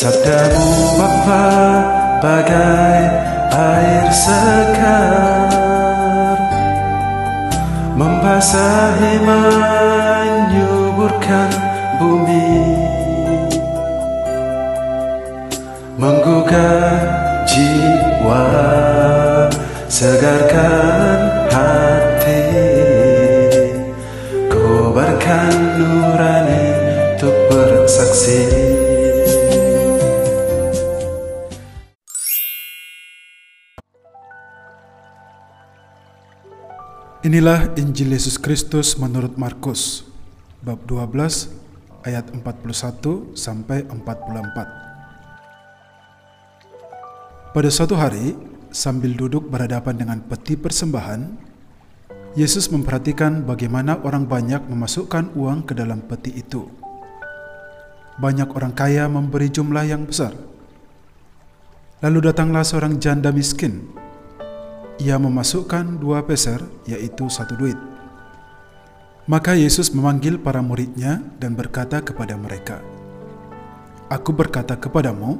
Sabdamu Bapa bagai air segar Membasahi menyuburkan bumi. Menggugah jiwa Segarkan Inilah Injil Yesus Kristus menurut Markus bab 12 ayat 41 sampai 44. Pada suatu hari, sambil duduk berhadapan dengan peti persembahan, Yesus memperhatikan bagaimana orang banyak memasukkan uang ke dalam peti itu. Banyak orang kaya memberi jumlah yang besar. Lalu datanglah seorang janda miskin ia memasukkan dua peser, yaitu satu duit. Maka Yesus memanggil para muridnya dan berkata kepada mereka, Aku berkata kepadamu,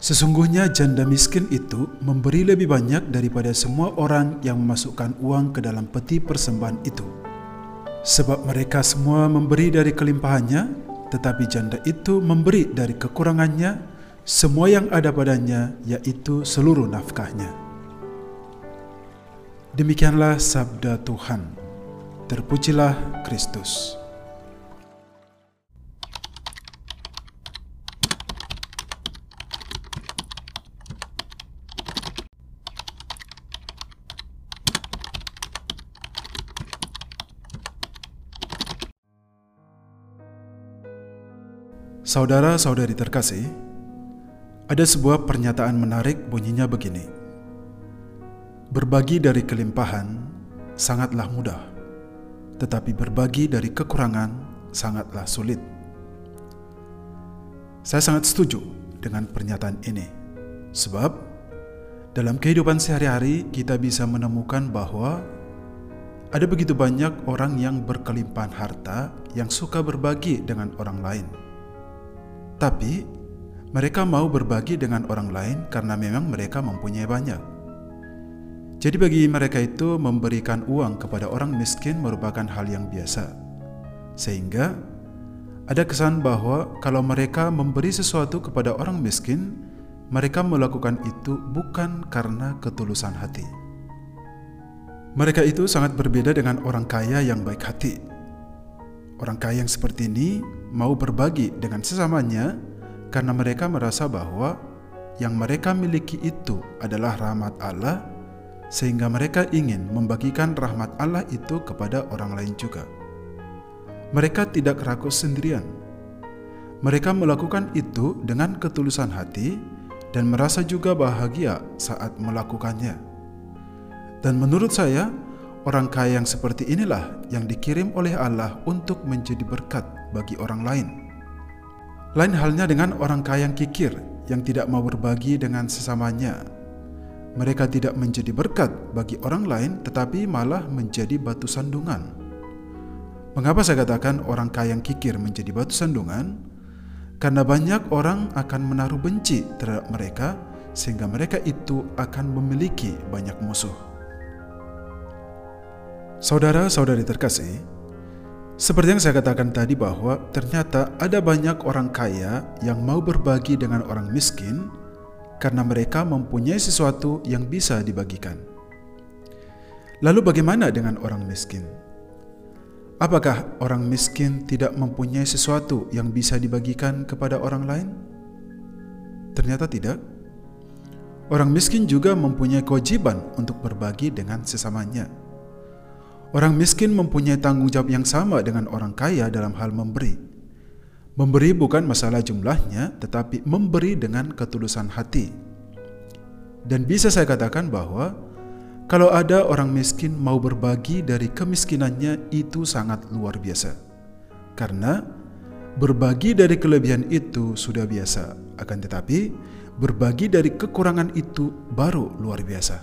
sesungguhnya janda miskin itu memberi lebih banyak daripada semua orang yang memasukkan uang ke dalam peti persembahan itu. Sebab mereka semua memberi dari kelimpahannya, tetapi janda itu memberi dari kekurangannya semua yang ada padanya, yaitu seluruh nafkahnya. Demikianlah sabda Tuhan. Terpujilah Kristus. Saudara-saudari terkasih, ada sebuah pernyataan menarik bunyinya begini. Berbagi dari kelimpahan sangatlah mudah, tetapi berbagi dari kekurangan sangatlah sulit. Saya sangat setuju dengan pernyataan ini, sebab dalam kehidupan sehari-hari kita bisa menemukan bahwa ada begitu banyak orang yang berkelimpahan harta yang suka berbagi dengan orang lain. Tapi mereka mau berbagi dengan orang lain karena memang mereka mempunyai banyak. Jadi bagi mereka itu memberikan uang kepada orang miskin merupakan hal yang biasa. Sehingga ada kesan bahwa kalau mereka memberi sesuatu kepada orang miskin, mereka melakukan itu bukan karena ketulusan hati. Mereka itu sangat berbeda dengan orang kaya yang baik hati. Orang kaya yang seperti ini mau berbagi dengan sesamanya karena mereka merasa bahwa yang mereka miliki itu adalah rahmat Allah, sehingga mereka ingin membagikan rahmat Allah itu kepada orang lain juga. Mereka tidak rakus sendirian. Mereka melakukan itu dengan ketulusan hati dan merasa juga bahagia saat melakukannya. Dan menurut saya, orang kaya yang seperti inilah yang dikirim oleh Allah untuk menjadi berkat bagi orang lain. Lain halnya dengan orang kaya yang kikir yang tidak mau berbagi dengan sesamanya. Mereka tidak menjadi berkat bagi orang lain tetapi malah menjadi batu sandungan. Mengapa saya katakan orang kaya yang kikir menjadi batu sandungan? Karena banyak orang akan menaruh benci terhadap mereka sehingga mereka itu akan memiliki banyak musuh. Saudara-saudari terkasih, seperti yang saya katakan tadi bahwa ternyata ada banyak orang kaya yang mau berbagi dengan orang miskin karena mereka mempunyai sesuatu yang bisa dibagikan. Lalu bagaimana dengan orang miskin? Apakah orang miskin tidak mempunyai sesuatu yang bisa dibagikan kepada orang lain? Ternyata tidak. Orang miskin juga mempunyai kewajiban untuk berbagi dengan sesamanya. Orang miskin mempunyai tanggung jawab yang sama dengan orang kaya dalam hal memberi. Memberi bukan masalah jumlahnya, tetapi memberi dengan ketulusan hati. Dan bisa saya katakan bahwa kalau ada orang miskin mau berbagi dari kemiskinannya, itu sangat luar biasa, karena berbagi dari kelebihan itu sudah biasa, akan tetapi berbagi dari kekurangan itu baru luar biasa.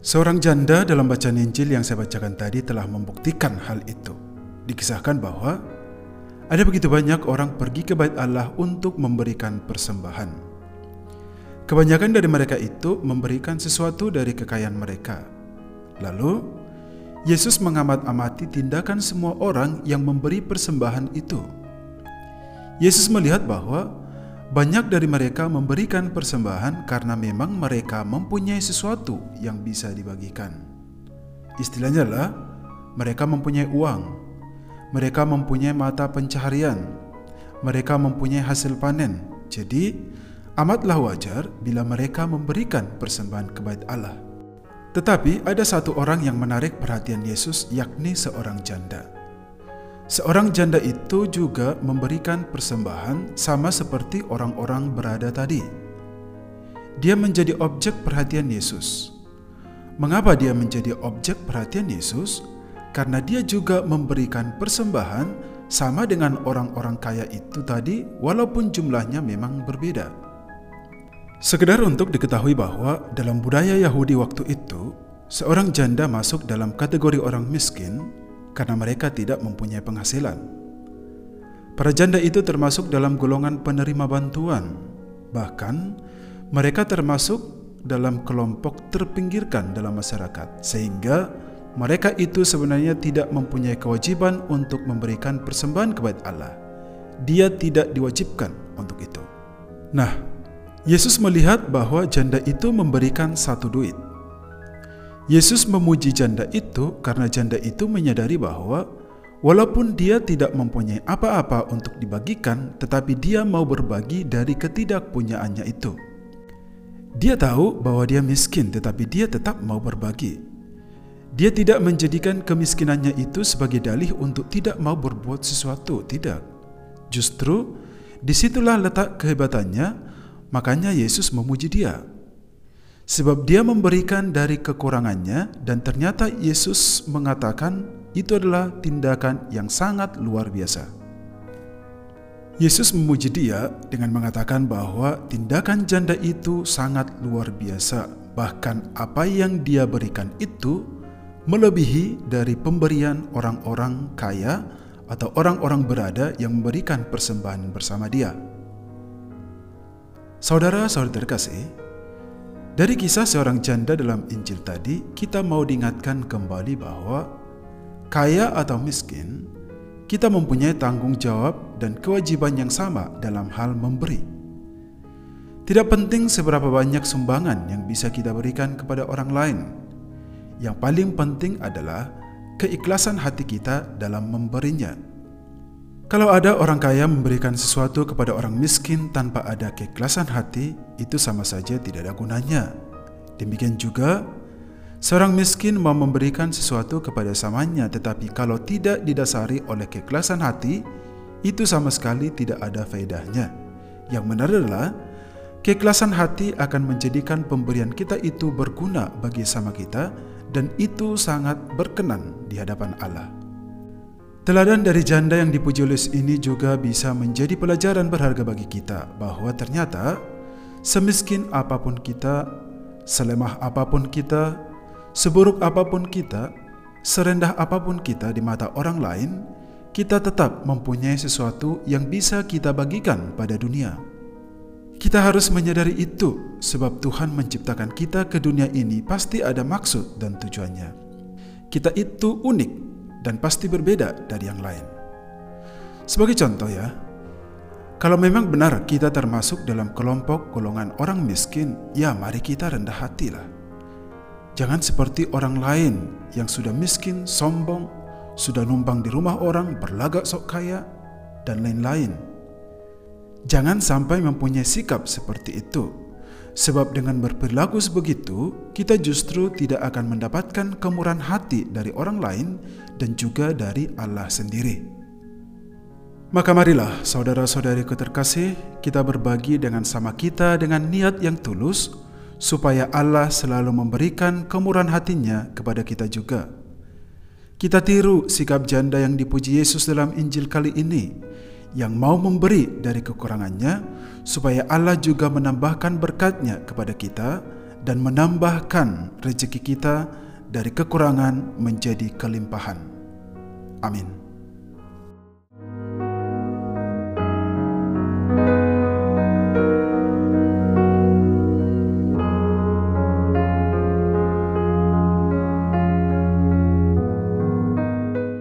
Seorang janda dalam bacaan Injil yang saya bacakan tadi telah membuktikan hal itu. Dikisahkan bahwa Ada begitu banyak orang pergi ke bait Allah untuk memberikan persembahan. Kebanyakan dari mereka itu memberikan sesuatu dari kekayaan mereka. Lalu, Yesus mengamat-amati tindakan semua orang yang memberi persembahan itu. Yesus melihat bahwa banyak dari mereka memberikan persembahan karena memang mereka mempunyai sesuatu yang bisa dibagikan. Istilahnya lah, mereka mempunyai uang, mereka mempunyai mata pencaharian, mereka mempunyai hasil panen. Jadi, amatlah wajar bila mereka memberikan persembahan ke bait Allah. Tetapi ada satu orang yang menarik perhatian Yesus, yakni seorang janda. Seorang janda itu juga memberikan persembahan sama seperti orang-orang berada tadi. Dia menjadi objek perhatian Yesus. Mengapa dia menjadi objek perhatian Yesus? Karena dia juga memberikan persembahan sama dengan orang-orang kaya itu tadi, walaupun jumlahnya memang berbeda. Sekedar untuk diketahui bahwa dalam budaya Yahudi waktu itu, seorang janda masuk dalam kategori orang miskin karena mereka tidak mempunyai penghasilan. Para janda itu termasuk dalam golongan penerima bantuan, bahkan mereka termasuk dalam kelompok terpinggirkan dalam masyarakat, sehingga mereka itu sebenarnya tidak mempunyai kewajiban untuk memberikan persembahan kepada Allah. Dia tidak diwajibkan untuk itu. Nah, Yesus melihat bahwa janda itu memberikan satu duit Yesus memuji janda itu karena janda itu menyadari bahwa walaupun dia tidak mempunyai apa-apa untuk dibagikan, tetapi dia mau berbagi dari ketidakpunyaannya itu. Dia tahu bahwa dia miskin, tetapi dia tetap mau berbagi. Dia tidak menjadikan kemiskinannya itu sebagai dalih untuk tidak mau berbuat sesuatu, tidak. Justru di situlah letak kehebatannya, makanya Yesus memuji dia. Sebab dia memberikan dari kekurangannya dan ternyata Yesus mengatakan itu adalah tindakan yang sangat luar biasa. Yesus memuji dia dengan mengatakan bahwa tindakan janda itu sangat luar biasa. Bahkan apa yang dia berikan itu melebihi dari pemberian orang-orang kaya atau orang-orang berada yang memberikan persembahan bersama dia. Saudara-saudara terkasih, dari kisah seorang janda dalam Injil tadi, kita mau diingatkan kembali bahwa kaya atau miskin, kita mempunyai tanggung jawab dan kewajiban yang sama dalam hal memberi. Tidak penting seberapa banyak sumbangan yang bisa kita berikan kepada orang lain. Yang paling penting adalah keikhlasan hati kita dalam memberinya. Kalau ada orang kaya memberikan sesuatu kepada orang miskin tanpa ada keikhlasan hati, itu sama saja tidak ada gunanya. Demikian juga, seorang miskin mau memberikan sesuatu kepada samanya, tetapi kalau tidak didasari oleh keikhlasan hati, itu sama sekali tidak ada faedahnya. Yang benar adalah, keikhlasan hati akan menjadikan pemberian kita itu berguna bagi sama kita, dan itu sangat berkenan di hadapan Allah. Teladan dari janda yang dipuji oleh ini juga bisa menjadi pelajaran berharga bagi kita bahwa ternyata semiskin apa pun kita, selemah apa pun kita, seburuk apa pun kita, serendah apa pun kita di mata orang lain, kita tetap mempunyai sesuatu yang bisa kita bagikan pada dunia. Kita harus menyadari itu sebab Tuhan menciptakan kita ke dunia ini pasti ada maksud dan tujuannya. Kita itu unik dan pasti berbeda dari yang lain. Sebagai contoh ya, kalau memang benar kita termasuk dalam kelompok golongan orang miskin, ya mari kita rendah hatilah. Jangan seperti orang lain yang sudah miskin, sombong, sudah numpang di rumah orang, berlagak sok kaya, dan lain-lain. Jangan sampai mempunyai sikap seperti itu Sebab dengan berperilaku sebegitu, kita justru tidak akan mendapatkan kemurahan hati dari orang lain dan juga dari Allah sendiri. Maka marilah saudara-saudariku terkasih, kita berbagi dengan sama kita dengan niat yang tulus, supaya Allah selalu memberikan kemurahan hatinya kepada kita juga. Kita tiru sikap janda yang dipuji Yesus dalam Injil kali ini, yang mau memberi dari kekurangannya, supaya Allah juga menambahkan berkatnya kepada kita dan menambahkan rezeki kita dari kekurangan menjadi kelimpahan. Amin.